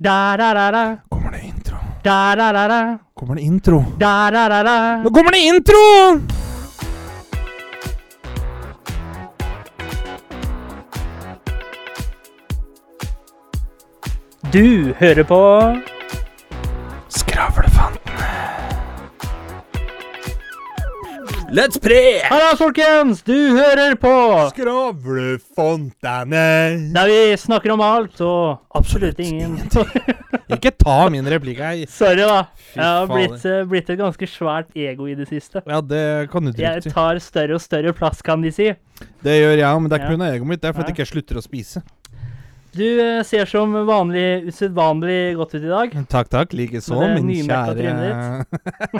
Da-da-da-da. Kommer det intro? Da-da-da-da. Kommer det intro? Da-da-da-da. Nå kommer det intro! Du hører på Let's pre! Halla, folkens! Du hører på Skravlefontene. der vi snakker om alt og absolutt ingen Ikke ta min replikk her. Sorry, da. Fy Jeg har blitt, eh, blitt et ganske svært ego i det siste. Ja, det kan du Jeg trygt si. tar større og større plass, kan de si. Det gjør jeg òg, men det er Ja. ikke pga. egoet mitt. Det er fordi Nei. jeg ikke slutter å spise. Du eh, ser som vanlig usedvanlig godt ut i dag. Takk, takk. Likeså, min kjære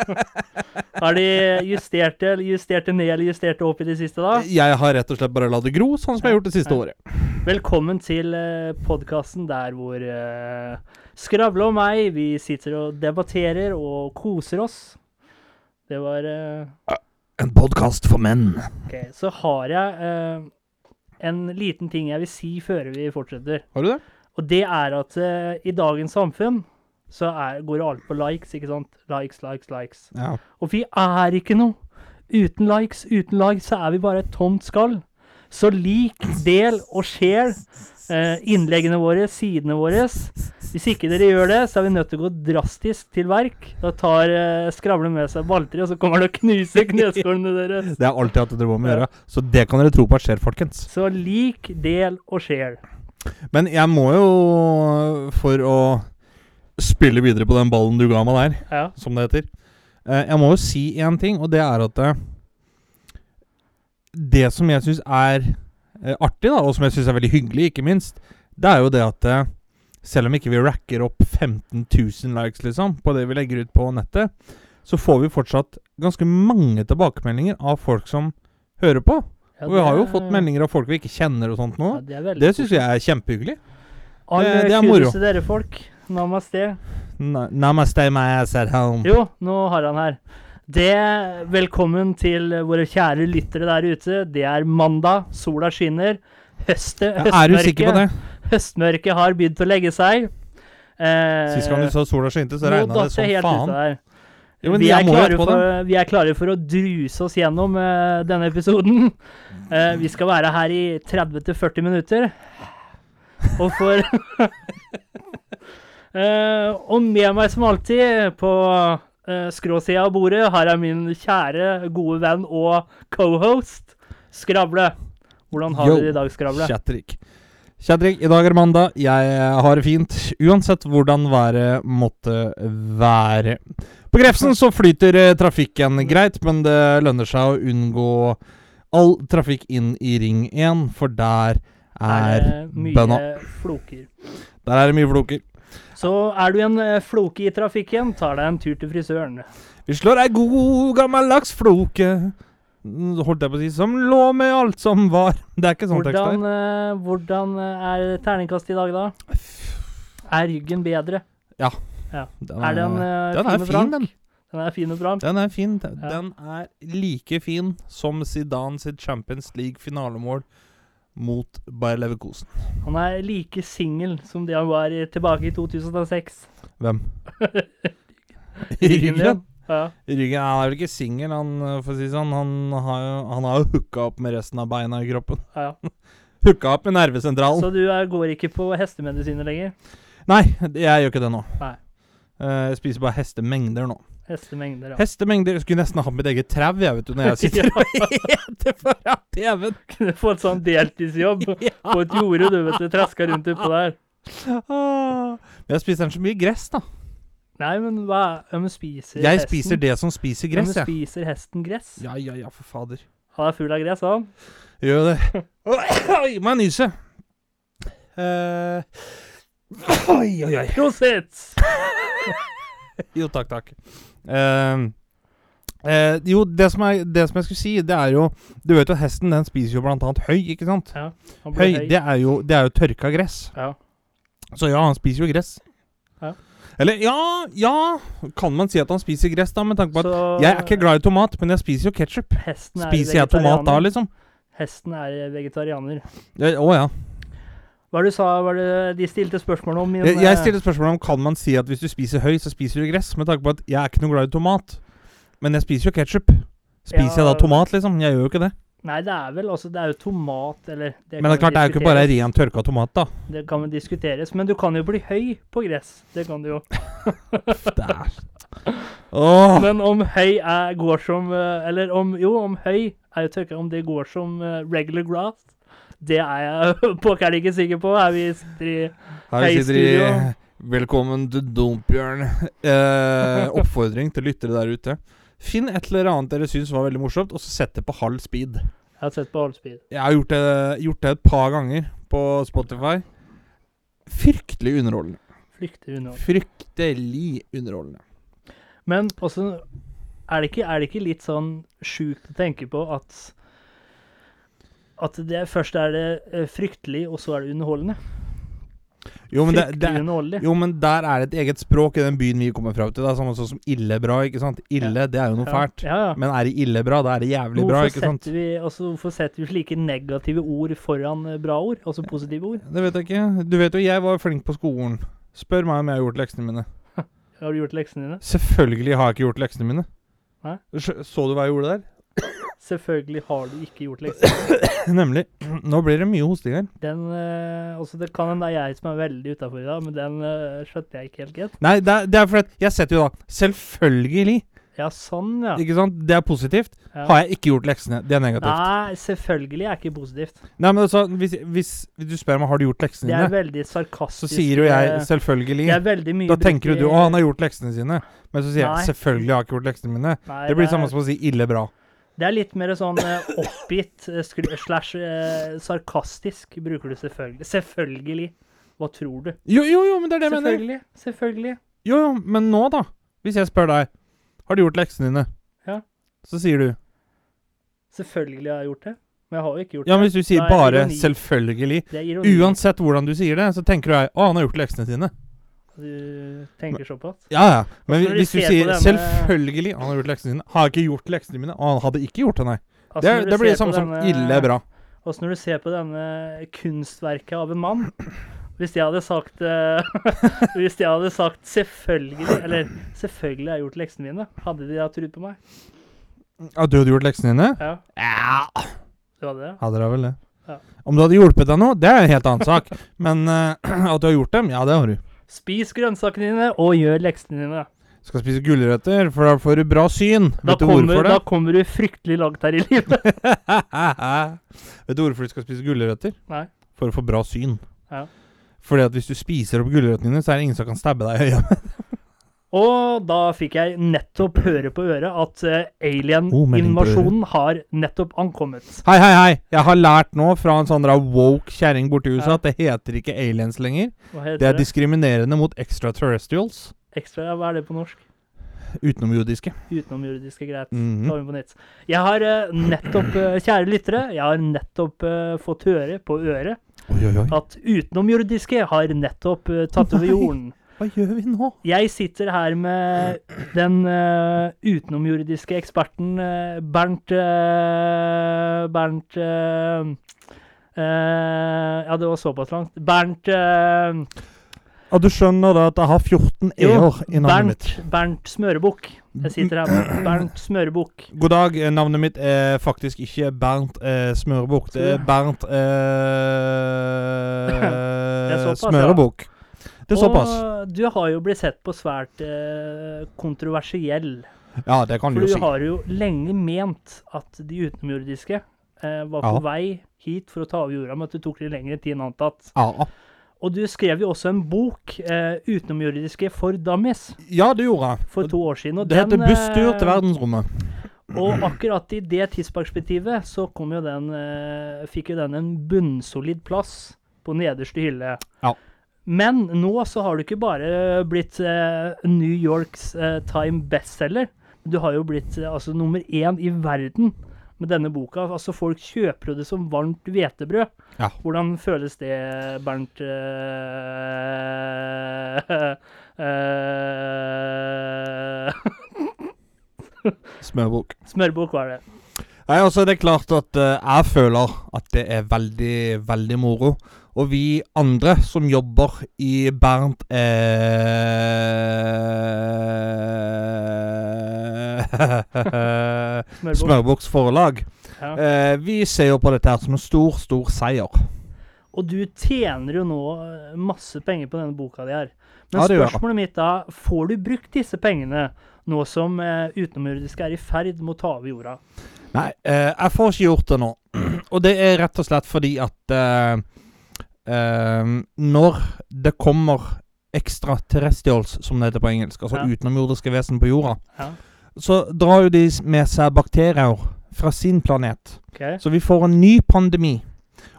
Har de justert det, eller justert det ned eller justert det opp i det siste, da? Jeg har rett og slett bare latt det gro, sånn som jeg har gjort det siste Ja. året. Velkommen til uh, podkasten der hvor uh, Skravle og meg, vi sitter og debatterer og koser oss. Det var uh, En podkast for menn. OK. Så har jeg eh, en liten ting jeg vil si før vi fortsetter. Har du det? Og det er at uh, i dagens samfunn så er, går alt på likes, ikke sant? Likes, likes, likes. Ja. Og vi er ikke noe. Uten likes, uten likes, så er vi bare et tomt skall. Så lik, del og share uh, innleggene våre, sidene våre. Hvis ikke dere gjør det, så er vi nødt til å gå drastisk til verk. Da tar eh, skravlen med seg balltre, og så kommer han og knuser kneskålene deres. Det har alltid hatt dere må å Ja. gjøre, så det kan dere tro på at skjer, folkens. Så lik, del og share. Men jeg må jo, for å spille videre på den ballen du ga meg der, Ja. som det heter eh, Jeg må jo si én ting, og det er at eh, Det som jeg syns er eh, artig, da, og som jeg syns er veldig hyggelig, ikke minst, det er jo det at eh, selv om ikke vi racker opp 15 000 likes, liksom, på det vi legger ut på nettet, så får vi fortsatt ganske mange tilbakemeldinger av folk som hører på. Ja, Og vi har jo fått meldinger av folk vi ikke kjenner og sånt nå. Ja, det Det syns jeg er kjempehyggelig. All det- det er moro. til dere folk. Namaste. Na- Namaste my ass at home. Jo, nå har han her. Det, velkommen til våre kjære lyttere der ute. Det er mandag, sola skinner. Høste, Ja, er du sikker på det? Høstmørket har begynt å legge seg. Eh, Sist gang du så sola skinte, så regna det som helt faen. Jo, men vi, er klare for, vi er klare for å druse oss gjennom uh, denne episoden. Uh, vi skal være her i 30-40 minutter. Og for uh, Og med meg som alltid på uh, skråsida av bordet har jeg min kjære, gode venn og cohost Skravle. Hvordan har Yo, du det i dag, Skravle? Chatrik. Chatrik, i dag er det mandag. Jeg har det fint, uansett hvordan været måtte være. På Grefsen så flyter eh, trafikken greit, men det lønner seg å unngå all trafikk inn i Ring 1, for der Er er bønna. floker? Der er det mye floker. Så er du en eh, floke i trafikken, tar deg en tur til frisøren. Vi slår ei god gammeldags floke, mm, holdt jeg på å si, som lå med alt som var. Det er ikke sånn tekst der. eh, hvordan eh, er terningkast i dag, da? Er ryggen bedre? Den Er den, uh, den er fin den. Den er fin og bra. Den er fin. Den, Ja. den er like fin som Zidane sitt Champions League-finalemål mot Bayer Leverkusen. Han er like singel som det han var i, tilbake i 2006. Hvem? Ryggen? din. Ja. Ryggen Han er vel ikke singel, han, for å si sånn. Han har jo han har jo hooka opp med resten av beina i kroppen. ja. Hooka opp med nervesentralen. Så du er, går ikke på hestemedisiner lenger? Nei, jeg gjør ikke det nå. Nei. Eh, jeg spiser bare hestemengder nå. Hestemengder, ja. Hestemengder Jeg skulle nesten hatt mitt eget trau, jeg, vet du, når jeg sitter og eter foran TV-en. Kunne fått sånn deltidsjobb på et jorde, du vet du. Traska rundt utpå der. Ah. Men jeg spiser så mye gress, da. Nei, men hva men spiser Jeg hesten? spiser det som spiser gress, men jeg. spiser hesten gress? Ja, ja, ja, for fader. Han er full av gress, han. Gjør det. Oi, må jeg nyse. Eh, oi, oi, oi. Prosit! Jo, takk, takk. Eh, eh, jo, det som, er, det som jeg skulle si, det er jo Du vet jo hesten den spiser jo blant annet høy, ikke sant? Ja, han Høy, blir høy. det er jo, det er jo tørka gress. Ja. Så ja, han spiser jo gress. Ja. Eller ja, ja Kan man si at han spiser gress, da, med tanke på at Så Jeg er ikke glad i tomat, men jeg spiser jo ketsjup. er Spiser jeg tomat da, liksom? Hesten er vegetarianer. Å ja. Hva er det du sa var det de stilte spørsmål om? Jeg, jeg stilte spørsmål om kan man si at hvis du spiser høy, så spiser du gress. Med tanke på at jeg er ikke noe glad i tomat. Men jeg spiser jo ketsjup. Spiser jeg da tomat, liksom? Jeg gjør jo ikke det. Nei, det er vel altså Det er jo tomat, eller Men det er klart, det er jo ikke bare ren tørka tomat, da. Det kan diskuteres. Men du kan jo bli høy på gress. Det kan du jo. Det er Men om høy er, går som eh, Eller om Jo, om høy er jo tørka, om det går som eh, regular grass, det er jeg pokker ikke sikker på. Er vi sitter i Her sitter. Velkommen til Dompbjørn. Eh, oppfordring til lyttere der ute. Finn et eller annet dere syns var veldig morsomt, og så sett det på halv speed. Jeg har sett på halv speed. Jeg har gjort det, gjort det et par ganger på Spotify. Fryktelig underholdende. Fryktelig underholdende. Fryktelig underholdende. Men også er det, ikke, er det ikke litt sånn sjukt å tenke på at At det først er det eh, fryktelig, og så er det underholdende? Jo men, det, det, jo, men der er det et eget språk i den byen vi kommer fra. Det er samme sånn som illebra. ikke sant? Ille, det er jo noe Ja. fælt. Ja, ja. Men er det illebra, da er det jævlig Hvorfor bra, ikke sant? vi, altså, hvorfor setter vi slike negative ord foran eh, bra ord? Altså positive ord? Det vet jeg ikke. Du vet jo, jeg var flink på skolen. Spør meg om jeg har gjort leksene mine. Har du gjort leksene dine? Selvfølgelig har jeg ikke gjort leksene mine. Hæ? Så så du hva jeg gjorde der? Selvfølgelig har du ikke gjort leksene. Nemlig. Nå blir det mye hosting her. Den eh, også Det kan hende det er jeg som er veldig utafor i dag, men den uh, skjønte jeg ikke helt greit. Nei, det er, det er fordi at jeg setter jo da Selvfølgelig, Ja, sånn, ja. ikke sant? Det er positivt. ja. Har jeg ikke gjort leksene, det er negativt. Nei, selvfølgelig er ikke positivt. Nei, men altså, hvis, hvis, du spør meg har du gjort leksene Det er dine, veldig sarkastisk. så sier jo jeg eh, selvfølgelig. Det er veldig mye Da tenker jo du å, han har gjort leksene sine. Men så sier Nei. jeg selvfølgelig har jeg ikke gjort leksene mine. Nei, Det blir er- samme som å si ille bra. Det er litt mer sånn eh, oppgitt eh, slash eh, sarkastisk, bruker du selvfølgelig. Selvfølgelig. Hva tror du? Jo, jo, jo, men det er det jeg mener. Selvfølgelig. Selvfølgelig. Jo, jo, men nå, da. Hvis jeg spør deg Har du gjort leksene dine? Ja. Så sier du Selvfølgelig har jeg gjort det. Men jeg har jo ikke gjort det. Ja, men hvis du sier er bare 'selvfølgelig'. Uansett hvordan du sier det, så tenker du deg 'Å, han har gjort leksene sine'. Du tenker såpass? Ja, ja. Men hvis du sier denne- 'selvfølgelig', han har gjort leksene sine, har ikke gjort leksene mine, og han hadde ikke gjort det, nei. Altså, Det, det blir det samme denne... som ille bra. Åssen når du ser på denne kunstverket av en mann Hvis jeg hadde sagt eh, Hvis jeg hadde sagt 'selvfølgelig' Eller 'selvfølgelig har jeg gjort leksene mine', hadde de da trodd på meg? At du hadde gjort leksene dine? Ja, Ja. du hadde det? Hadde da vel det. Ja. Om du hadde hjulpet deg nå, det er en helt annen sak. Men uh, at du har gjort dem, ja, det har du. Spis grønnsakene dine, og gjør leksene dine. Skal spise gulrøtter, for da får du bra syn. Da Vet du kommer, hvorfor da kommer du fryktelig langt her i livet. Vet du hvorfor du skal spise gulrøtter? Nei. For å få bra syn. Ja. Fordi at hvis du spiser opp gulrøttene dine, så er det ingen som kan stabbe deg i øyet. Og da fikk jeg nettopp høre på øret at Oh, alien-invasjonen har nettopp ankommet. Hei, hei, hei! Jeg har lært nå fra en sånn woke kjerring borti USA Ja. at det heter ikke aliens lenger. Det er det? diskriminerende mot extraterrestrials. Extra, ja, hva er det på norsk? Utenomjordiske. Utenomjordiske, greit. På nytt. Jeg har uh, nettopp, uh, kjære lyttere, jeg har nettopp fått høre på øret Oi, oi, oi. at utenomjordiske har nettopp uh, tatt over jorden. Hva gjør vi nå? Jeg sitter her med den uh, utenomjordiske eksperten uh, Bernt uh, Bernt Ja, det var såpass langt. Bernt Ja, du skjønner da at jeg har 14 Jo, e-er i navnet Bernt, mitt. Bernt Smørebukk. Jeg sitter her med Bernt Smørebukk. God dag. Navnet mitt er faktisk ikke Bernt eh, Smørebukk. Det er Bernt er eh. Smørebukk. Det er såpass. Og du har jo blitt sett på svært eh, kontroversiell. Ja, det kan For du jo si. For du har jo lenge ment at de utenomjordiske eh, var på Ja. vei hit for å ta over jorda, men at det tok litt lengre tid enn antatt. Ja. Og du skrev jo også en bok, eh, 'Utenomjordiske for dummies', ja, det gjorde jeg. for to år siden. Det heter 'Busstur til eh, verdensrommet'. Og akkurat i det tidsperspektivet så kom jo den eh, fikk jo den en bunnsolid plass på nederste hylle. Ja. Men nå så har du ikke bare blitt eh, New Yorks eh, Time bestselger. Du har jo blitt eh, altså nummer én i verden med denne boka. Altså Folk kjøper jo det som varmt hvetebrød. Ja. Hvordan føles det, Bernt Smørbok. Smørbok Smørbukk. Smørbukk var det. Nei, altså Det er klart at eh, jeg føler at det er veldig, veldig moro Og vi andre som jobber i Bernt eh. Smørbuks forlag, Ja. eh, vi ser jo på dette her som en stor, stor seier. Og du tjener jo nå eh, masse penger på denne boka di her. Men Ja, spørsmålet mitt da, får du brukt disse pengene nå som eh, utenomjordiske er i ferd med å ta over jorda? Nei, eh, jeg får ikke gjort det nå. Og det er rett og slett fordi at eh, når det kommer extraterrestrials, som det heter på engelsk, altså Ja. utenomjordiske vesen på jorda, Ja. så drar jo de med seg bakterier fra sin planet. Okay. Så vi får en ny pandemi.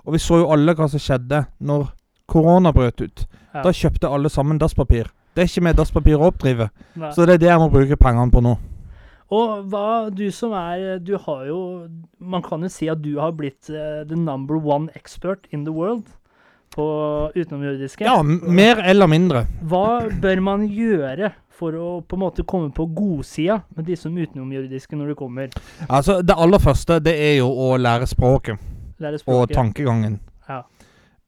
Og vi så jo alle hva som skjedde når korona brøt ut. Ja. Da kjøpte alle sammen dasspapir. Det er ikke med dasspapir å oppdrive. Nei. Så det er det jeg må bruke pengene på nå. Og hva du som er Du har jo Man kan jo si at du har blitt uh, the number one expert in the world på utenomjordiske. Ja, mer eller mindre. Hva bør man gjøre for å på en måte komme på godsida med de som utenomjordiske når du kommer? Altså, Det aller første det er jo å lære språket Lære språket. og tankegangen. Ja.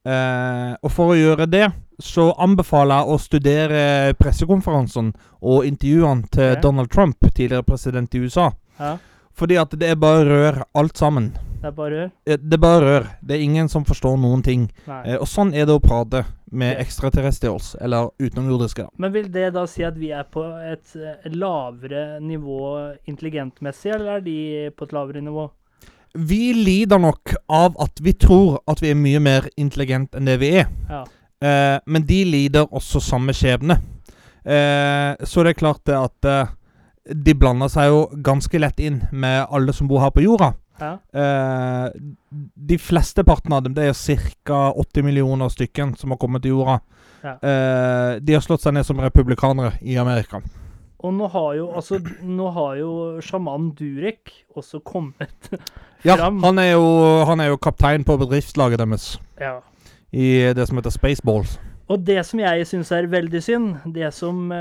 Eh, og for å gjøre det, så anbefaler jeg å studere pressekonferansen og intervjuene til okay. Donald Trump, tidligere president i USA. ja. Fordi at det er bare rør, alt sammen. Det er bare rør? Eh, Det er bare rør. Det er ingen som forstår noen ting. Eh, og sånn er det å prate med Ok. extraterrestrials, eller utenomjordiske. Men vil det da si at vi er på et eh, lavere nivå intelligentmessig, eller er de på et lavere nivå? Vi lider nok av at vi tror at vi er mye mer intelligent enn det vi er. Ja. Eh, men de lider også samme skjebne. Eh, så det er klart det at eh, de blander seg jo ganske lett inn med alle som bor her på jorda. Ja. Eh, de fleste partene av dem, det er ca. 80 millioner stykken som har kommet til jorda. Ja. Uh, de har slått seg ned som republikanere i Amerika. Og nå har jo altså Nå har jo sjaman Durek også kommet Ja, fram. han er jo, han er jo kaptein på bedriftslaget deres Ja. i det som heter Spaceballs. Og det som jeg syns er veldig synd, det som, eh,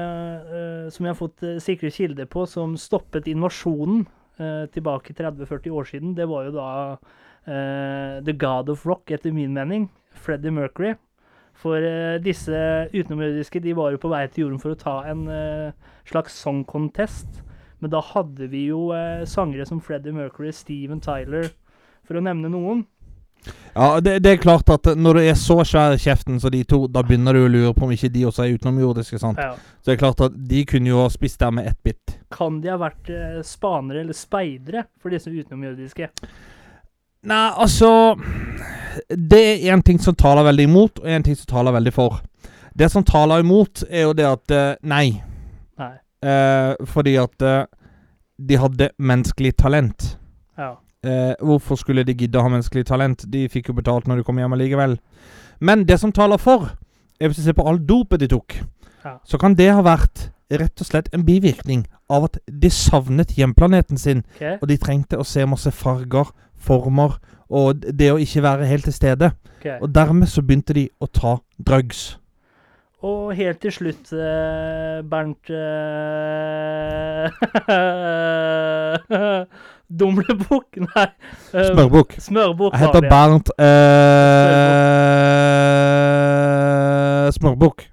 eh, som jeg har fått sikre kilder på, som stoppet invasjonen tilbake 30-40 år siden, det var jo da eh, The God of Rock, etter min mening. Freddie Mercury. For uh, disse utenomjordiske de var jo på vei til jorden for å ta en uh, slags song contest. Men da hadde vi jo uh, sangere som Freddie Mercury, Steven Tyler, for å nevne noen. Ja, det, det er klart at når du er så svær i kjeften som de to, da begynner du å lure på om ikke de også er utenomjordiske. sant? Ja. Så det er klart at de kunne jo ha spist der med ett bitt. Kan de ha vært eh, spanere eller speidere for disse utenomjordiske? Nei, altså Det er én ting som taler veldig imot, og én ting som taler veldig for. Det som taler imot, er jo det at eh, Nei. Nei. Eh, fordi at eh, de hadde menneskelig talent. Ja. Eh, hvorfor skulle de gidde å ha menneskelig talent? De fikk jo betalt når de kom hjem allikevel. Men det som taler for, er hvis du ser på all dopet de tok, Ja. så kan det ha vært rett og slett en bivirkning av at de savnet hjemplaneten sin, Okay. og de trengte å se masse farger, former, og det å ikke være helt til stede. Okay. Og dermed så begynte de å ta drugs. Og helt til slutt, eh, Bernt eh, Dumlebukk? Nei. Uh, Smørbukk. Smørbukk Jeg heter. Bernt uh, Smørbukk.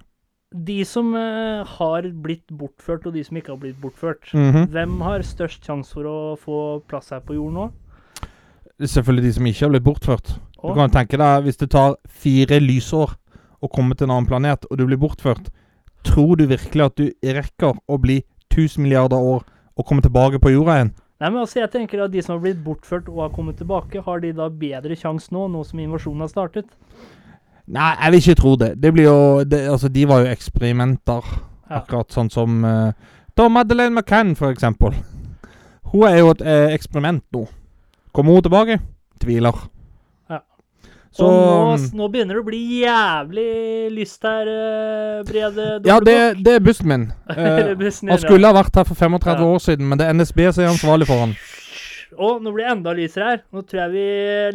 De som uh, har blitt bortført, og de som ikke har blitt bortført. Mhm. Hvem har størst sjanse for å få plass her på jorden nå? Selvfølgelig de som ikke har blitt bortført. Du kan tenke deg, hvis det tar fire lysår å komme til en annen planet, og du blir bortført, tror du virkelig at du rekker å bli 1000 milliarder år og komme tilbake på jorda igjen? Nei, men altså, jeg tenker at De som har blitt bortført og har kommet tilbake, har de da bedre sjanse nå, nå som invasjonen har startet? Nei, jeg vil ikke tro det. Det blir jo det, Altså, de var jo eksperimenter. Ja. Akkurat sånn som uh, Da Madeleine McCann, for eksempel. Hun er jo et eh, eksperiment nå. Kommer hun tilbake? Tviler. Så og nå, nå begynner det å bli jævlig lyst her, uh, Brede Ja, det, det er bussen min. Eh, Bussen han skulle ha vært her for 35 Ja. år siden, men det er NSB som er ansvarlig for han. Å, nå blir det enda lysere her. Nå tror jeg vi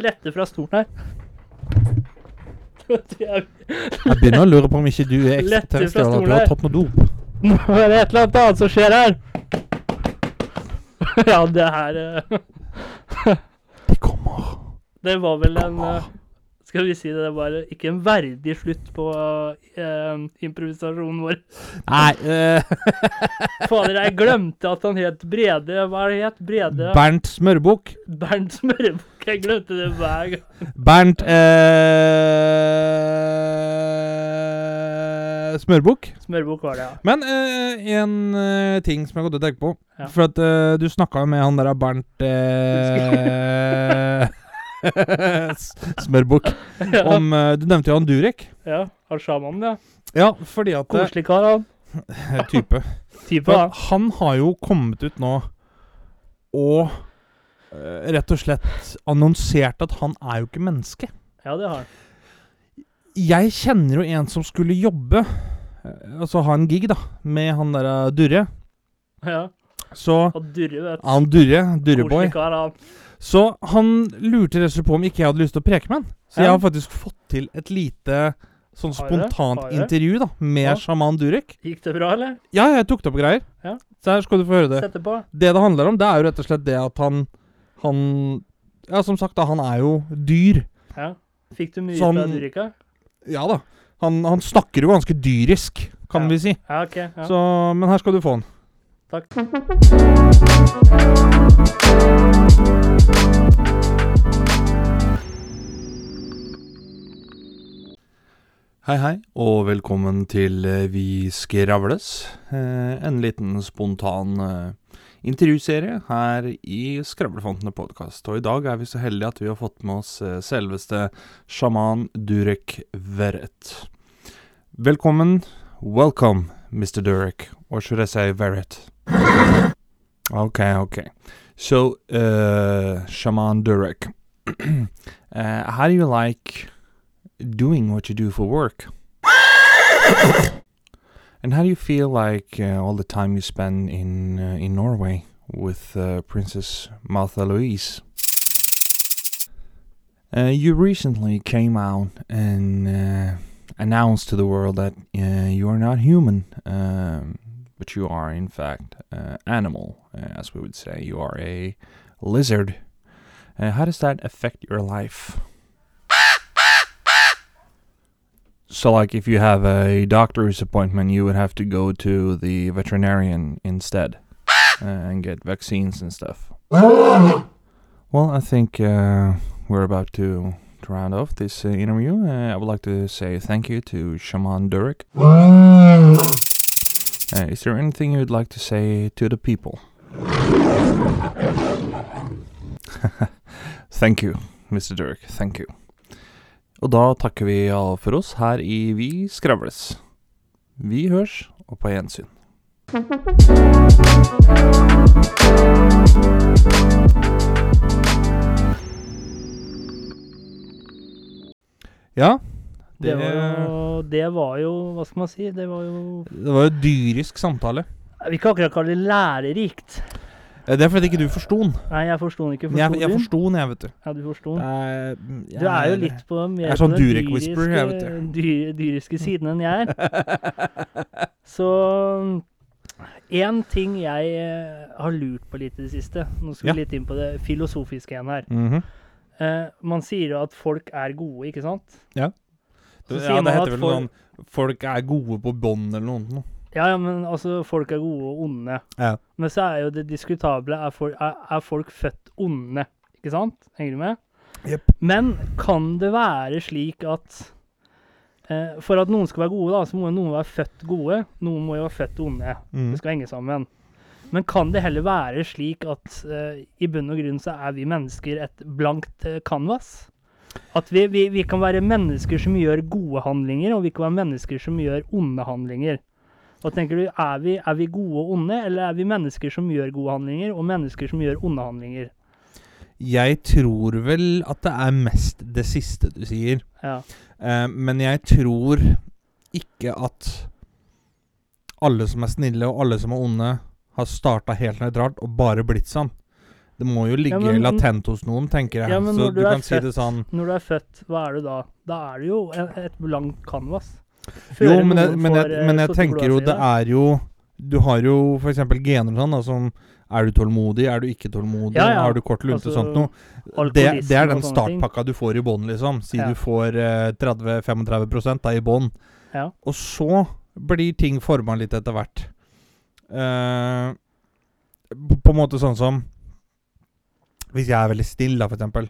letter fra stolen her. Jeg Jeg begynner å lure på om ikke du er fra ekstraterrestrial, at du har tatt noe dop. Nå er det et eller annet annet som skjer her. ja, det her Det De kommer. Det var vel en eh, Skal vi si det, det var ikke en verdig slutt på eh, improvisasjonen vår. Nei Uh... Fader, jeg glemte at han het Brede Hva er det het? Brede Bernt Smørbukk. Bernt Smørbukk. Jeg glemte det hver gang. Bernt eh, Smørbukk. Smørbukk var det, ja. Men eh, en eh, ting som jeg godt gått og på Ja. For at eh, du snakka jo med han der Bernt eh, Smørbukk Ja, om eh, Du nevnte jo han Durek. ja han sjamanen, ja. Ja, fordi at eh, Koselig kar, han. Type. Type, For han. har jo kommet ut nå og eh, rett og slett annonsert at han er jo ikke menneske. Ja, det har han. Jeg kjenner jo en som skulle jobbe, altså ha en gig, da, med han der eh, Durre. Ja. Så Han Durre, vet du. Han Durre, Durreboy. Koselig kar, han. Så han lurte rett og slett på om ikke jeg hadde lyst til å preke med han. Så jeg har faktisk fått til et lite sånn spontant Har du intervju da med Ja. sjaman Durek. Gikk det bra, eller? Ja, jeg tok det opp greier. Ja. Så her skal du få høre det. Sette på. Det det handler om, det er jo rett og slett det at han Han Ja, som sagt, da, han er jo dyr. Ja. Fikk du mye Sånn- fra Durika? Ja da. Han, han snakker jo ganske dyrisk, kan Ja. vi si. Ja, OK. Ja. Så, men her skal du få den. Takk. Hei, hei, og velkommen til eh, Vi skravles. Eh, en liten spontan eh, intervjuserie her i Skravlefantene podkast. Og i dag er vi så heldige at vi har fått med oss selveste sjaman Durek Verret. Velkommen. Welcome, Mr. Durek. Or should I say Verret? Ok, ok. So, uh, Shaman Durek, uh, how do you like doing what you do for work? and how do you feel like uh, all the time you spend in uh, in Norway with uh, Princess Martha Louise? Uh, you recently came out and uh, announced to the world that you are not human, um, but you are in fact uh, animal, uh, as we would say. You are a lizard. Uh, how does that affect your life? So, like, if you have a doctor's appointment, you would have to go to the veterinarian instead uh, and get vaccines and stuff. Well, I think uh, we're about to, to round off this uh, interview. Uh, I would like to say thank you to Shaman Durek. Uh, is there anything you'd like to say to the people? thank you, Mr. Dirk. Thank you. Og da takker vi alle for oss her i Vi skravles. Vi hørs, og på gjensyn. Ja, Det var, jo, det var jo Hva skal man si? Det var jo det var jo dyrisk samtale. Vil ikke akkurat kalle det lærerikt. Det er fordi ikke du forsto den. Nei, jeg forsto den ikke. Forstod Jeg, jeg forsto den, jeg, vet du. Ja, du forsto den. Jeg, Du er jo litt på mer er sånn på den dyriske, dyr, dyriske siden enn jeg er. Så én ting jeg eh, har lurt på litt i det siste Nå skal vi Ja. litt inn på det filosofiske igjen her. Mm -hmm. uh, man sier jo at folk er gode, ikke sant? Ja. Så ja, det heter vel folk- sånn Folk er gode på bånd eller noe sånt. Ja, ja, men altså, folk er gode og onde. Ja. Men så er jo det diskutable Er, folk, er, er folk født onde? Ikke sant? Henger du med? Yep. Men kan det være slik at eh, For at noen skal være gode, da, så må jo noen være født gode. Noen må jo være født onde. Mm. Det skal henge sammen. Men kan det heller være slik at eh, i bunn og grunn så er vi mennesker et blankt eh, canvas? At vi, vi, vi kan være mennesker som gjør gode handlinger, og vi kan være mennesker som gjør onde handlinger. Og tenker du, er vi, er vi gode og onde, eller er vi mennesker som gjør gode handlinger, og mennesker som gjør onde handlinger? Jeg tror vel at det er mest det siste du sier. Ja. Eh, men jeg tror ikke at alle som er snille og alle som er onde, har starta helt nøytralt og bare blitt sånn. Det må jo ligge men- latent hos noen, tenker jeg. Ja, men Så du du er født, si det sånn Når du er født, hva er du da? Da er du jo et, blankt canvas. Jo, men jeg, men jeg, får, men jeg tenker jo det er jo Du har jo f.eks. gener og sånn da, som Er du tålmodig? Er du ikke tålmodig? Ja, ja. Har du kort lunte? Altså, sånt noe. Det, det er den startpakka du får i bånn, liksom. Si Ja. du får eh, 30-35 da, i bånn. Ja. Og så blir ting forma litt etter hvert. Eh, på, på en måte sånn som Hvis jeg er veldig snill, da, eksempel.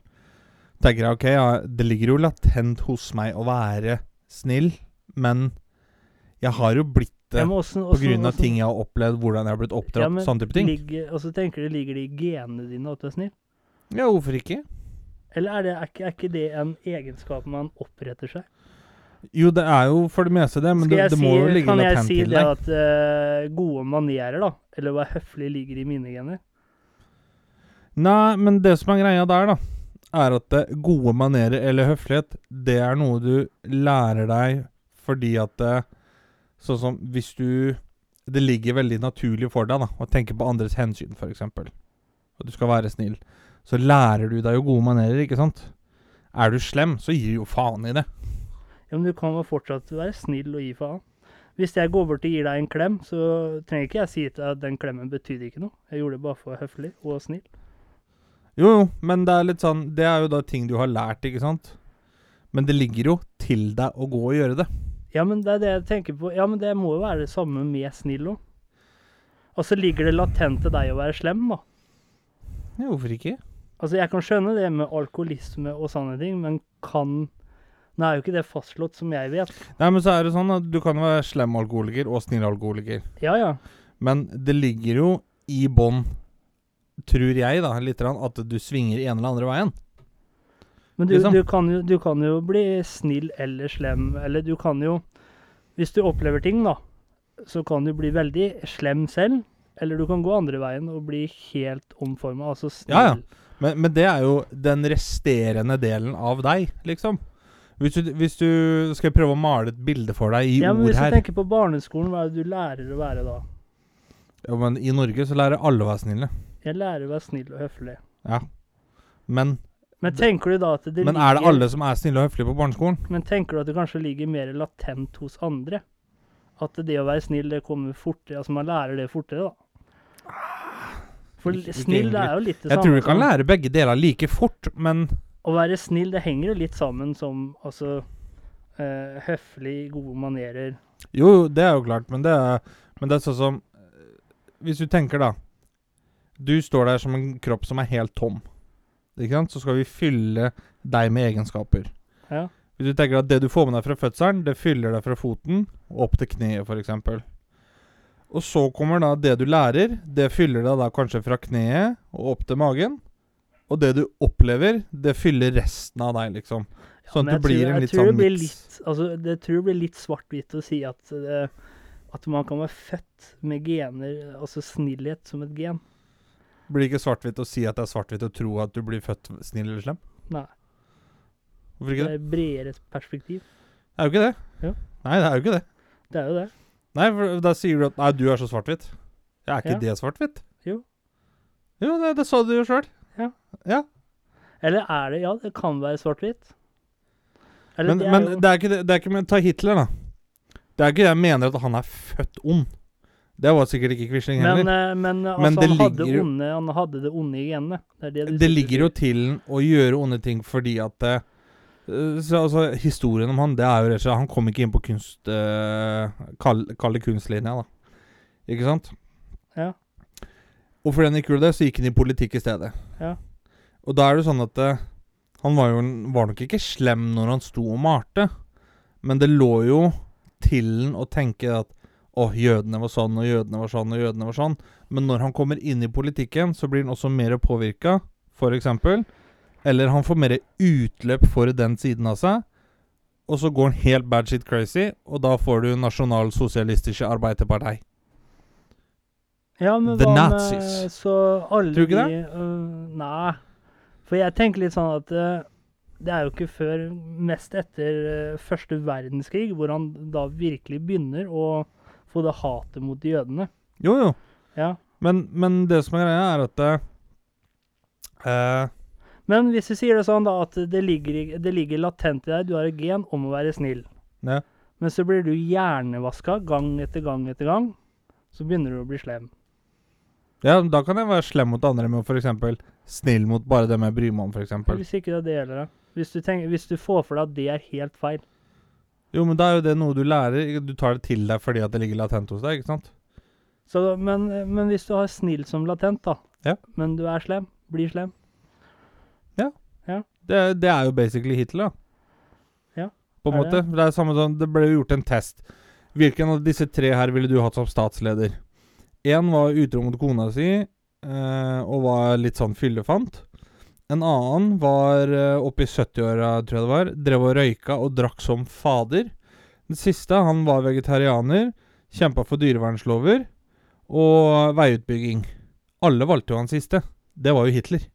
Tenker jeg ok, ja, det ligger jo latent hos meg å være snill, men jeg har jo blitt det pga. ting jeg har opplevd, hvordan jeg har blitt oppdratt, Ja, men sånn type ting. Ligger, og så tenker du, ligger det i genene dine at du er snill? Ja, hvorfor ikke? Eller er, det, er, ikke, er ikke det en egenskap man oppretter seg? Jo, det er jo for det meste det, men det, det, må si, jo ligge kan jeg si det at uh, gode manerer, da, eller å være høflig, ligger i mine gener? Nei, men det som er greia der, da, er at gode manerer eller høflighet, det er noe du lærer deg fordi at det, Sånn som hvis du Det ligger veldig naturlig for deg da å tenke på andres hensyn, f.eks. At du skal være snill. Så lærer du deg jo gode manerer, ikke sant? Er du slem, så gir du jo faen i det. Ja, men du kan jo fortsatt være snill og gi faen. Hvis jeg går bort og gir deg en klem, så trenger ikke jeg si at den klemmen betydde ikke noe. Jeg gjorde det bare for høflig og snill. Jo, jo, men det er litt sånn Det er jo da ting du har lært, ikke sant? Men det ligger jo til deg å gå og gjøre det. Ja, men det er det jeg tenker på. Ja, men det må jo være det samme med snill òg. Og så ligger det latent til deg å være slem, da. Ja, hvorfor ikke? Altså, jeg kan skjønne det med alkoholisme og sånne ting, men kan Nå er jo ikke det fastslått, som jeg vet. Nei, men så er det sånn at du kan være slem alkoholiker og snill alkoholiker. Ja, ja. Men det ligger jo i bånn, tror jeg, da, litt, at du svinger ene eller andre veien. Men du, Liksom. du, kan jo, du kan jo bli snill eller slem, eller du kan jo Hvis du opplever ting, da, så kan du bli veldig slem selv. Eller du kan gå andre veien og bli helt omforma, altså snill. Ja, ja. Men, men det er jo den resterende delen av deg, liksom. Hvis du, hvis du skal prøve å male et bilde for deg i Ja, men her Hvis du tenker på barneskolen, hva er det du lærer å være da? ja, men I Norge så lærer alle å være snille. Jeg lærer å være snill og høflig. Ja. Men, Men tenker du da at det men er det alle som er snille og høflige på barneskolen? Men tenker du at det kanskje ligger mer latent hos andre? At det å være snill, det kommer fortere Altså man lærer det fortere, da. For Ikke- ikke snill, det er jo litt det samme. Jeg tror du kan lære begge deler like fort, men Å være snill, det henger jo litt sammen som altså Uh, høflig, gode manerer. Jo, jo, det er jo klart, men det er, men det er sånn som eh, Hvis du tenker, da Du står der som en kropp som er helt tom. Ikke sant? Så skal vi fylle deg med egenskaper. Ja. Hvis du tenker at det du får med deg fra fødselen, det fyller deg fra foten og opp til kneet, f.eks. Og så kommer da det du lærer, det fyller deg da kanskje fra kneet og opp til magen. Og det du opplever, det fyller resten av deg, liksom. Sånn at det blir tror- en litt sånn mix miks. altså, Det tror jeg blir litt svart-hvitt å si at, eh, at man kan være født med gener, altså snillhet som et gen. Blir det ikke svart-hvitt å si at det er svart-hvitt å tro at du blir født snill eller slem? Nei. Hvorfor ikke Det det? er et bredere perspektiv. Det er jo ikke det. Jo. Nei, det er jo ikke det. Det er jo det. Nei, for da sier du at Nei, du er så svart-hvitt. Ja, er ikke Ja. det svart-hvitt? Jo. Jo, det, det sa du jo sjøl. Ja. ja. Eller er det Ja, det kan være svart-hvitt. Men, det er men jo- det er ikke det, det er ikke Ta Hitler, da. Det er ikke det jeg mener at han er født ond. Det var sikkert ikke Quisling heller. eh, men, eh, Men altså, det han, hadde jo- onde, han hadde det onde i genene. Det, det, Det ligger jo til å gjøre onde ting fordi at uh, så, altså, Historien om han Det er jo rett og slett Han kom ikke inn på kunst uh, kall, kall det kunstlinja, da. Ikke sant? Ja. Og fordi han ikke gjorde det, så gikk han i politikk i stedet. Ja. Og da er det sånn at uh, han var jo var nok ikke slem når han sto og malte, men det lå jo til han å tenke at å, jødene var sånn, og jødene var sånn, og jødene var sånn. Men når han kommer inn i politikken, så blir han også mer påvirka, f.eks. Eller han får mer utløp for den siden av seg. Og så går han helt bad shit crazy, og da får du Nasjonalsosialistiske Arbeiderparti. Ja, men The hva Nazis. med så alle Tror du ikke de uh, Nei. For jeg tenker litt sånn at uh, det er jo ikke før mest etter uh, første verdenskrig hvor han da virkelig begynner å få det hatet mot jødene. Jo, jo. Ja. Men, men det som er greia, er at eh, Men hvis vi sier det sånn, da, at det ligger, det ligger latent i deg, du har et gen om å være snill. Ja. Men så blir du hjernevaska gang etter gang etter gang. Så begynner du å bli slem. Ja, da kan jeg være slem mot andre med f.eks. snill mot bare dem jeg bryr meg om, f.eks. Hvis ikke det er det gjelder, da. Hvis du, tenker, hvis du får for deg at det er helt feil. Jo, men da er jo det noe du lærer. Du tar det til deg fordi at det ligger latent hos deg, ikke sant? Så, men, men hvis du har snill som latent, da, Ja. men du er slem, blir slem Det, det er jo basically Hitler, da. Ja, På en måte. det? Det er samme sånn Det ble jo gjort en test. Hvilken av disse tre her ville du hatt som statsleder? Én var utro mot kona si eh, og var litt sånn fyllefant. En annen var eh, oppe i 70-åra, tror jeg det var. Drev og røyka og drakk som fader. Den siste, han var vegetarianer. Kjempa for dyrevernslover og veiutbygging. Alle valgte jo han siste. Det var jo Hitler.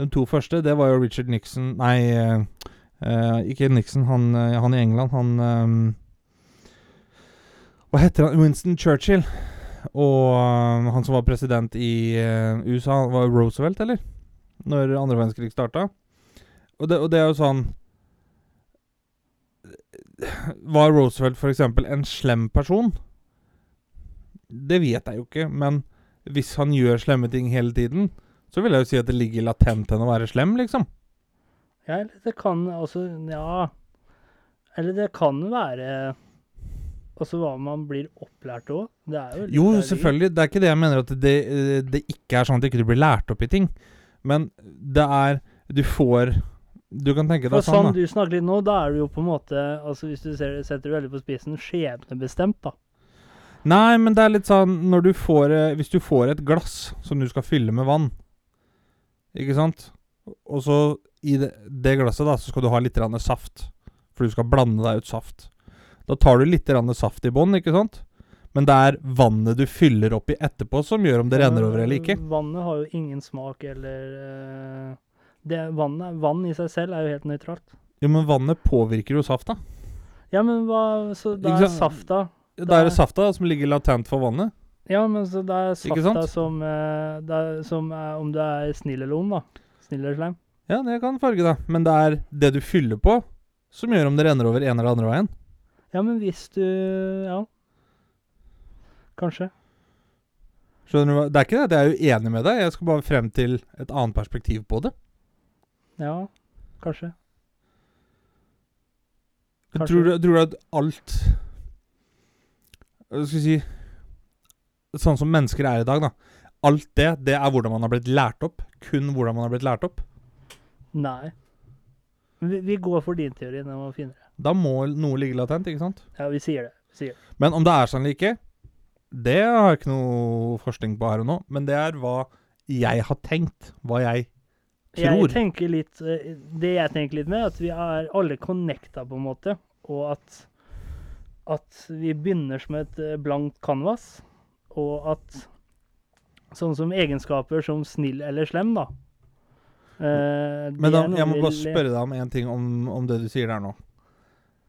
De to første, det var jo Richard Nixon Nei, eh, eh, ikke Nixon. Han, eh, han i England. Han eh, Hva heter han? Winston Churchill. Og han som var president i eh, USA, var Roosevelt, eller? Når andre verdenskrig starta. Og det, og det er jo sånn Var Roosevelt f.eks. en slem person? Det vet jeg jo ikke, men hvis han gjør slemme ting hele tiden, så vil jeg jo si at det ligger latent enn å være slem, liksom. Ja, eller det kan altså Ja. Eller det kan være Altså hva man blir opplært òg. Det er jo Jo, selvfølgelig. Det er ikke det jeg mener at det, det ikke er sånn at du ikke blir lært opp i ting. Men det er Du får Du kan tenke For deg sånn sånn, da. du snakker litt nå, da er du jo på en måte altså Hvis du ser, setter det veldig på spissen, skjebnebestemt, da. Nei, men det er litt sånn når du får eh, Hvis du får et glass som du skal fylle med vann, ikke sant? Og så i det, det glasset da, så skal du ha litt saft. For du skal blande deg ut saft. Da tar du litt saft i bånn, ikke sant? Men det er vannet du fyller oppi etterpå som gjør om det renner over eller ikke. Vannet har jo ingen smak eller eh, det, vannet, Vann i seg selv er jo helt nøytralt. Jo, men vannet påvirker jo safta. Ja, men hva Så da er safta Da- er det safta som ligger latent for vannet. Ja, men så det er safta som, eh, det er, som er om du er snill eller ond, da. Snill eller slem. Ja, det kan farge, da. Men det er det du fyller på, som gjør om det renner over en eller andre veien. Ja, men hvis du Ja. Kanskje. Skjønner du hva? Det er ikke det jeg er uenig med deg, jeg skal bare frem til et annet perspektiv på det. Ja, kanskje. Kanskje. Tror du, tror du at alt Hva skal vi si Sånn som mennesker er i dag, da. Alt det, det er hvordan man har blitt lært opp. Kun hvordan man har blitt lært opp. Nei. Vi, vi går for din teori. Den var finere. Da må noe ligge latent, ikke sant? Ja, vi sier det. Vi sier det. Men om det er sånn eller ikke, det har jeg ikke noe forskning på her og nå. Men det er hva jeg har tenkt. Hva jeg tror. Jeg tenker litt eh, Det jeg tenker litt med, at vi er alle connecta, på en måte. Og at, at vi begynner som et eh, blankt canvas. Og at sånn som egenskaper som snill eller slem, da. eh, Men da, jeg må bare spørre deg om en ting om, om det du sier der nå.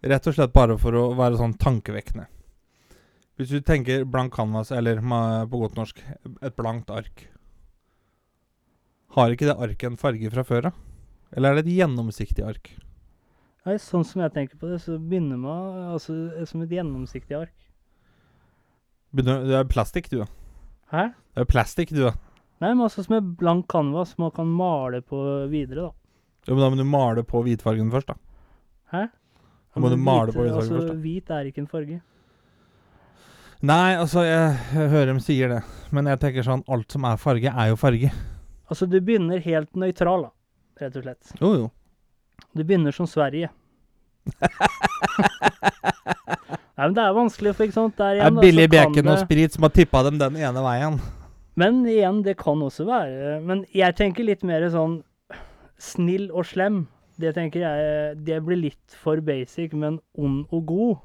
Rett og slett bare for å være sånn tankevekkende. Hvis du tenker blank canvas, eller på godt norsk et blankt ark Har ikke det arket en farge fra før av? Eller er det et gjennomsiktig ark? Nei, sånn som jeg tenker på det, så begynner man altså, som et gjennomsiktig ark. Begynner- Det er plastikk, du, da. Hæ? Det er plastikk, du, da. Nei, men altså som et blank canvas man kan male på videre, da. Jo, men da må du male på hvitfargen først, da. Hæ? Da må Men du male hvit- på hvitfargen altså, først, da. Hvit er ikke en farge. Nei, altså, jeg, jeg hører dem sier det. Men jeg tenker sånn Alt som er farge, er jo farge. Altså, du begynner helt nøytral, da. Rett og slett. Jo, jo. Du begynner som Sverige. Nei, men det er vanskelig, for ikke sant. Der igjen, Det er billig så kan bacon og sprit som har tippa dem den ene veien. Men igjen, det kan også være Men jeg tenker litt mer sånn snill og slem. Det tenker jeg Det blir litt for basic, men ond og god.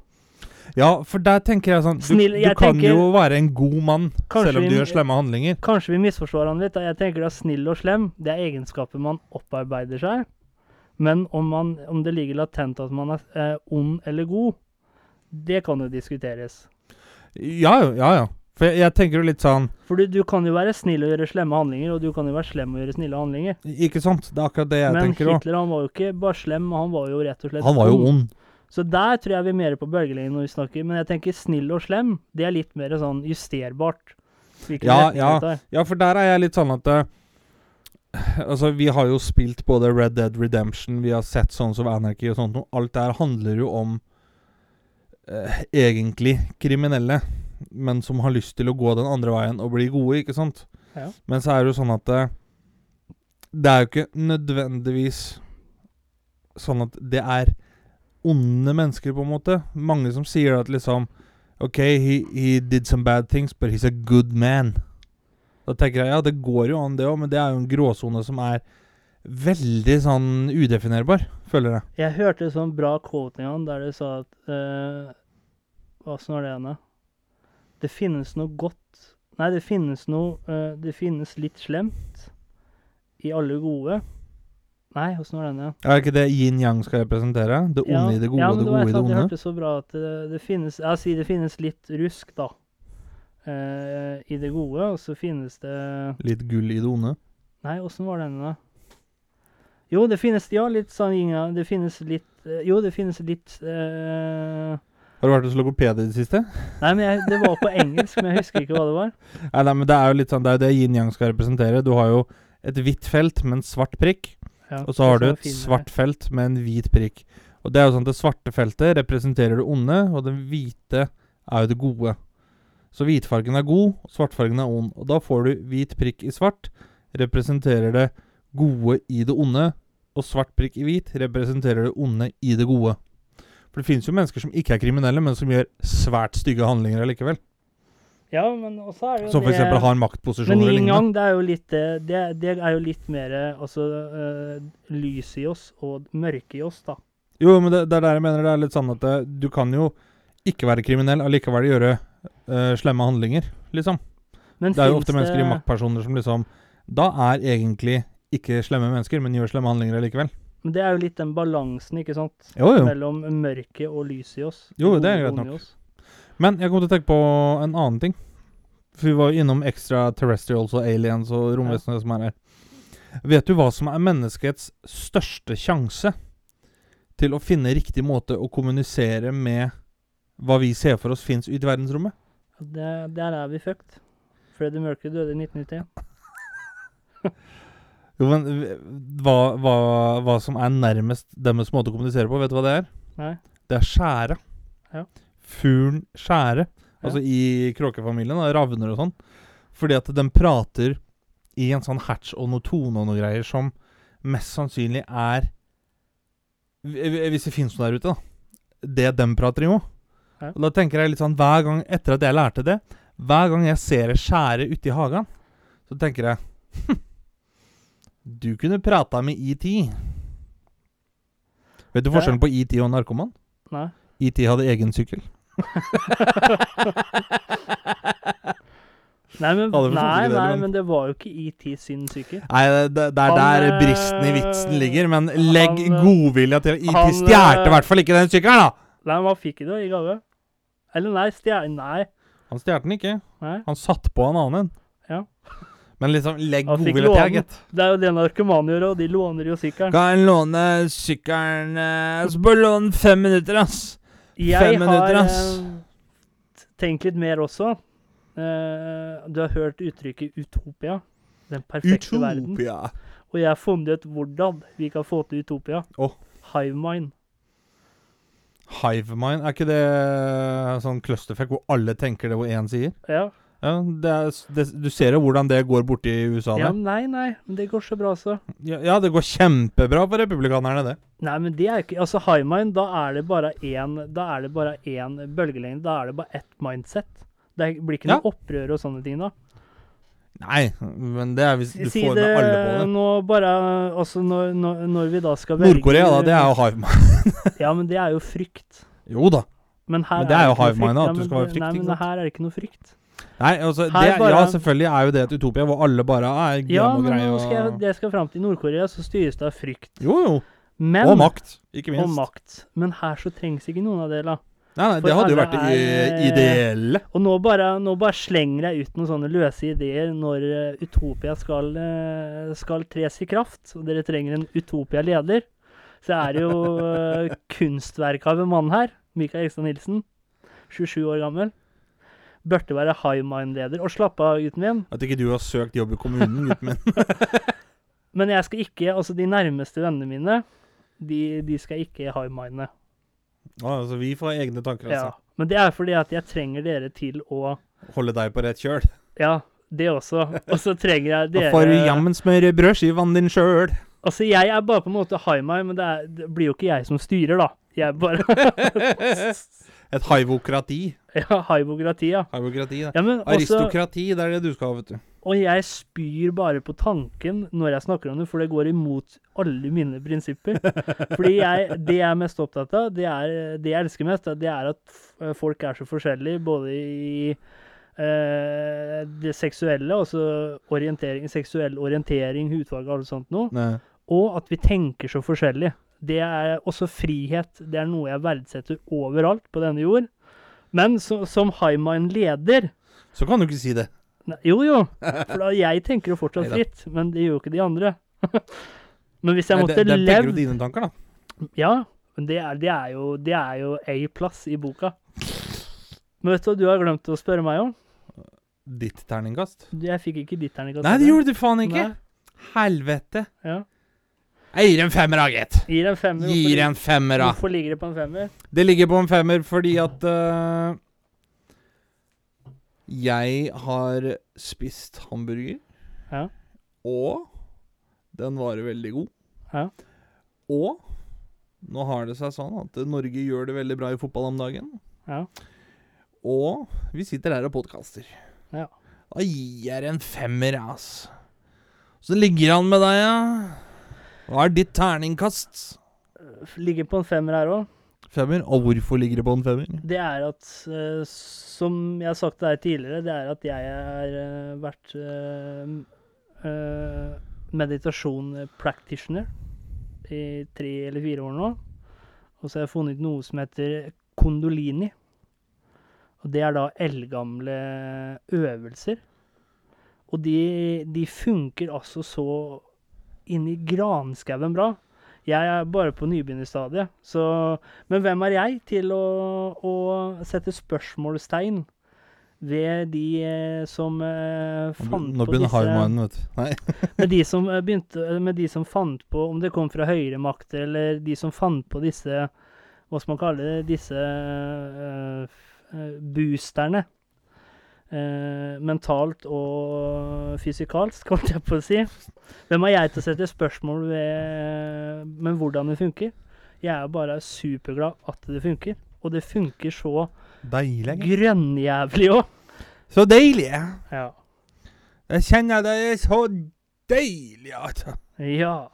Ja, for der tenker jeg sånn Du, Snill, du kan tenker- jo være en god mann selv om du vi- gjør slemme handlinger. Kanskje vi misforstår han litt. da. Jeg tenker at snill og slem, det er egenskaper man opparbeider seg. Men om, man, om det ligger latent at man er eh, ond eller god, det kan jo diskuteres. Ja ja ja. For jeg, jeg tenker jo litt sånn For du, du kan jo være snill og gjøre slemme handlinger, og du kan jo være slem og gjøre snille handlinger. Ikke sant? Det er akkurat det jeg men tenker òg. Hitler han var jo ikke bare slem, han var jo rett og slett Han var jo ond. Så der tror jeg vi er mer på bølgelengden når vi snakker. Men jeg tenker snill og slem, det er litt mer sånn justerbart. Ja, ja. Ja, for der er jeg litt sånn at uh, Altså, vi har jo spilt både Red Dead Redemption, vi har sett sånn of Anarchy og sånt noe. Alt det her handler jo om uh, egentlig kriminelle, men som har lyst til å gå den andre veien og bli gode, ikke sant? Ja. Men så er det jo sånn at uh, det er jo ikke nødvendigvis sånn at det er onde mennesker, på en måte. Mange som sier at liksom OK, he, he did some bad things, but he's a good man. Da tenker jeg ja, det går jo an, det òg, men det er jo en gråsone som er veldig sånn udefinerbar, føler jeg. Jeg hørte en sånn bra quote en gang der du sa at eh, Åssen var det igjen, da? Det finnes noe godt Nei, det finnes noe uh, Det finnes litt slemt i alle gode. Nei, åssen var den ja? Er ikke det yin-yang skal representere? Det onde i det gode ja, men det gode i et det onde? annet Jeg onde? hørte så bra at det, det finnes Jeg sier det finnes litt rusk, da. eh, I det gode, og så finnes det Litt gull i det onde? Nei, åssen var den, da? Jo, det finnes Ja, litt sånn yin Det finnes litt eh, Jo, det finnes litt eh, Har du vært hos logoped i det siste? Nei, men jeg, det var på engelsk, men jeg husker ikke hva det var. Nei, nei, men det er jo litt sånn Det er jo det yin-yang skal representere. Du har jo et hvitt felt med en svart prikk, Ja, og så har du et var svart felt med en hvit prikk. Og det er jo sånn at det svarte feltet representerer det onde, og det hvite er jo det gode. Så hvitfargen er god, og svartfargen er ond. Og da får du hvit prikk i svart, representerer det gode i det onde, og svart prikk i hvit representerer det onde i det gode. For det finnes jo mennesker som ikke er kriminelle, men som gjør svært stygge handlinger allikevel. Ja, men også er det jo Som f.eks. har en maktposisjoner eller lignende. yang, det er jo litt eh, det, det er jo litt mer eh, altså uh, lys i oss og mørke i oss, da. Jo, men det, det er der jeg mener det er litt sånn at du kan jo ikke være kriminell, allikevel gjøre uh, slemme handlinger, liksom. Men Det er jo ofte mennesker i maktpersoner som liksom Da er egentlig ikke slemme mennesker, men gjør slemme handlinger allikevel. Men det er jo litt den balansen, ikke sant? Jo, jo. Mellom mørket og lyset i oss. Jo, det er greit nok. Men jeg kom til å tenke på en annen ting. For vi var jo innom extraterrestrials og aliens og romvesener som er her. Vet du hva som er menneskets største sjanse til å finne riktig måte å kommunisere med hva vi ser for oss fins ute i verdensrommet? Det, der er vi fucked. Freddie Mercury døde i 1991. Jo, men hva, hva, hva som er nærmest deres måte å kommunisere på, vet du hva det er? Nei. Det er skjæra. Ja. Fuglen skjære. Altså i kråkefamilien, ravner og sånn. Fordi at de prater i en sånn hatch og noe tone og noe greier som mest sannsynlig er Hvis det finnes noe der ute, da. Det de prater i òg. Ja. Og da tenker jeg litt sånn hver gang etter at jeg lærte det Hver gang jeg ser det skjære ute i hagen, så tenker jeg hm, Du kunne prata med ET. Vet du forskjellen på ET og narkoman? Nei. ET hadde egen sykkel. Nei, men, nei, nei, men- men det var jo ikke ET sin syke. Nei, det, det er Han, der eh, bristen i vitsen ligger. Men legg eh, godvilja til. ET stjal i eh, hvert fall ikke den sykkelen, da! Nei, men hva fikk du i gave? Eller nei, stjal Nei. Han stjal den ikke. nei. Han satt på en annen en. Ja. Men liksom, legg godvilja til, gitt. Det er jo det narkomane gjør, og de låner jo sykkelen. Kan låne sykkelen Så bare låne fem minutter, ass. Jeg Fem minutter, har ass. eh, tenkt litt mer også. Uh, du har hørt uttrykket 'utopia'? Den perfekte verden. Utopia. Og jeg har funnet ut hvordan vi kan få til utopia. Oh. Hivemind. Hivemind, er ikke det sånn clusterfuck hvor alle tenker det hvor én sier? Ja. Ja, det er, det, Du ser jo hvordan det går borti USA. ja, nei, nei, men det går så bra, så. Ja, ja, det går kjempebra for republikanerne, det. Nei, men det er ikke Altså, high mind, da er det bare én Da er det bare én bølgelengde. Da er det bare ett mindset. Det blir ikke noe opprør og sånne ting, da. Nei, men det er hvis du Si får det med alle på det. nå bare Altså, når, når, når vi da skal velge Nord-Korea, da, det er jo hivemind. Ja, men det er jo frykt. Jo da. Men Men det er jo high mind at du skal være frykt, Nei, men her er det ikke noe frykt. Nei, altså, det, bare- Ja, selvfølgelig er jo det et utopia hvor alle bare er Ja, og greie. Ja, men skal jeg, det skal fram til Nord-Korea, så styres det av frykt. Jo, jo. Men, Og makt, ikke Og makt. Men her så trengs ikke noen av da. Nei, nei, For det hadde jo vært det ideelle. Og nå bare, nå bare slenger jeg ut noen sånne løse ideer når eh, Utopia skal, eh, skal tres i kraft, og dere trenger en Utopia-leder. Så er det jo uh, kunstverk av en mann her, Mikael Ekstad Nilsen, 27 år gammel. Burde være high mind-leder. Og slapp av, gutten min. At ikke du har søkt jobb i kommunen, gutten min. Men jeg skal ikke Altså, de nærmeste vennene mine, de, de skal ikke high minde. Ah, altså, vi får egne tanker, Ja. altså. Men det er fordi at jeg trenger dere til å Holde deg på rett kjøl. Ja, det også. Og så trenger jeg Da dere får du jammen smøre brødskivene din sjøl. Altså, jeg er bare på en måte high mind, men det, er, det blir jo ikke jeg som styrer, da. Jeg bare Et haivokrati. Ja, haivokrati, ja. Haivokrati, ja men også, Aristokrati, det er det du skal ha, vet du. og jeg spyr bare på tanken når jeg snakker om det, for det går imot alle mine prinsipper. Fordi jeg, det jeg er mest opptatt av, det, er, det jeg elsker mest, det er at folk er så forskjellige, både i eh, det seksuelle, altså orientering, seksuell orientering, hudfarge og alt sånt noe. Og at vi tenker så forskjellig. Det er også frihet. Det er noe jeg verdsetter overalt på denne jord. Men så, som Highmind-leder Så kan du ikke si det. Ne, Jo, jo. For da, jeg tenker jo fortsatt fritt, men det gjør jo ikke de andre. men hvis jeg måtte det, det er begge levd dine tanker, da. Ja, men det er, det er jo, det er jo A-plass i boka. Men vet du hva du har glemt å spørre meg om? Ditt terningkast. Jeg fikk ikke ditt terningkast. Nei, det gjorde du faen ikke. Nei. Helvete. Ja. Jeg gir en femmer, da, gitt. Gir en femmer. Gir en femmer, da. hvorfor ligger det på en femmer? Det ligger på en femmer fordi at uh, Jeg har spist hamburger. Ja. Og den varer veldig god. Ja. Og nå har det seg sånn at Norge gjør det veldig bra i fotball om dagen. Ja. Og vi sitter her og podkaster. Ja. Da gir jeg en femmer, ass. Så ligger han med deg, ja. Hva er ditt terningkast? Ligger på en femmer her òg. Femmer? Og hvorfor ligger det på en femmer? Det er at, eh, som jeg har sagt til deg tidligere, det er at jeg har eh, vært uh, meditasjon practitioner i tre eller fire år nå. Og så har jeg funnet noe som heter kondolini. Og det er da eldgamle øvelser. Og de, de funker altså så inn i granskauen bra. Jeg er bare på nybegynnerstadiet, så Men hvem er jeg til å, å sette spørsmålstegn ved de eh, som eh, fant Nå på disse hardmannen, vet du. Nei. med de som eh, begynte Med de som fant på Om det kom fra høyremakter, eller de som fant på disse Hva skal man kalle det? Disse eh, eh, boosterne. Eh, mentalt og fysikalsk, holdt jeg på å si. Hvem er jeg til å sette spørsmål ved Men hvordan det funker? Jeg er bare superglad at det funker. Og det funker så Deilig. grønnjævlig òg. Så deilig! Ja. Jeg kjenner det er så deilig. Altså. ja.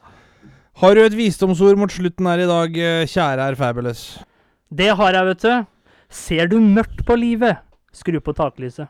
Har du et visdomsord mot slutten her i dag, eh, kjære herr Fabulous? Det har jeg, vet du. Ser du mørkt på livet, skru på taklyset.